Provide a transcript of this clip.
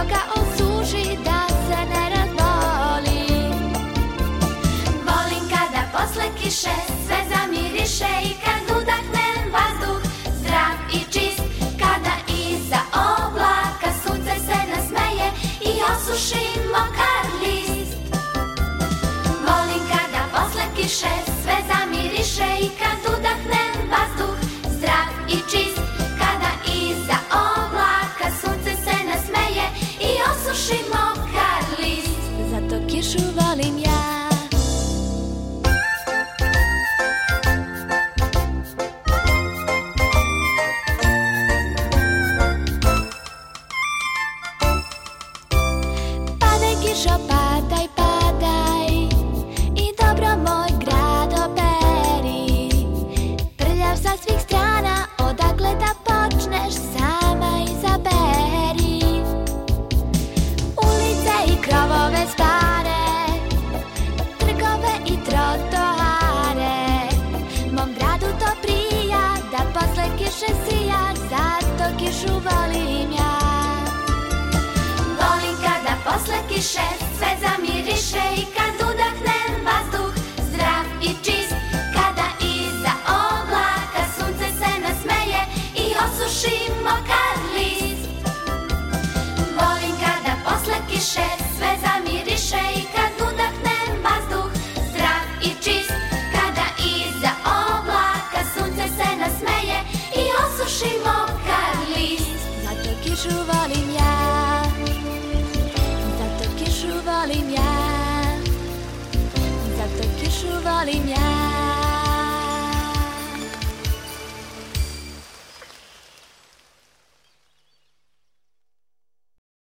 I got all. наша piše, sve zamiriše i kad udahnem vazduh zdrav i čist Kada iza oblaka sunce se nasmeje i osušimo mokar list Volim kada posle kiše, sve zamiriše i kad udahnem vazduh zdrav i čist Kada iza oblaka sunce se nasmeje i osušimo mokar list Zato kišu volim línea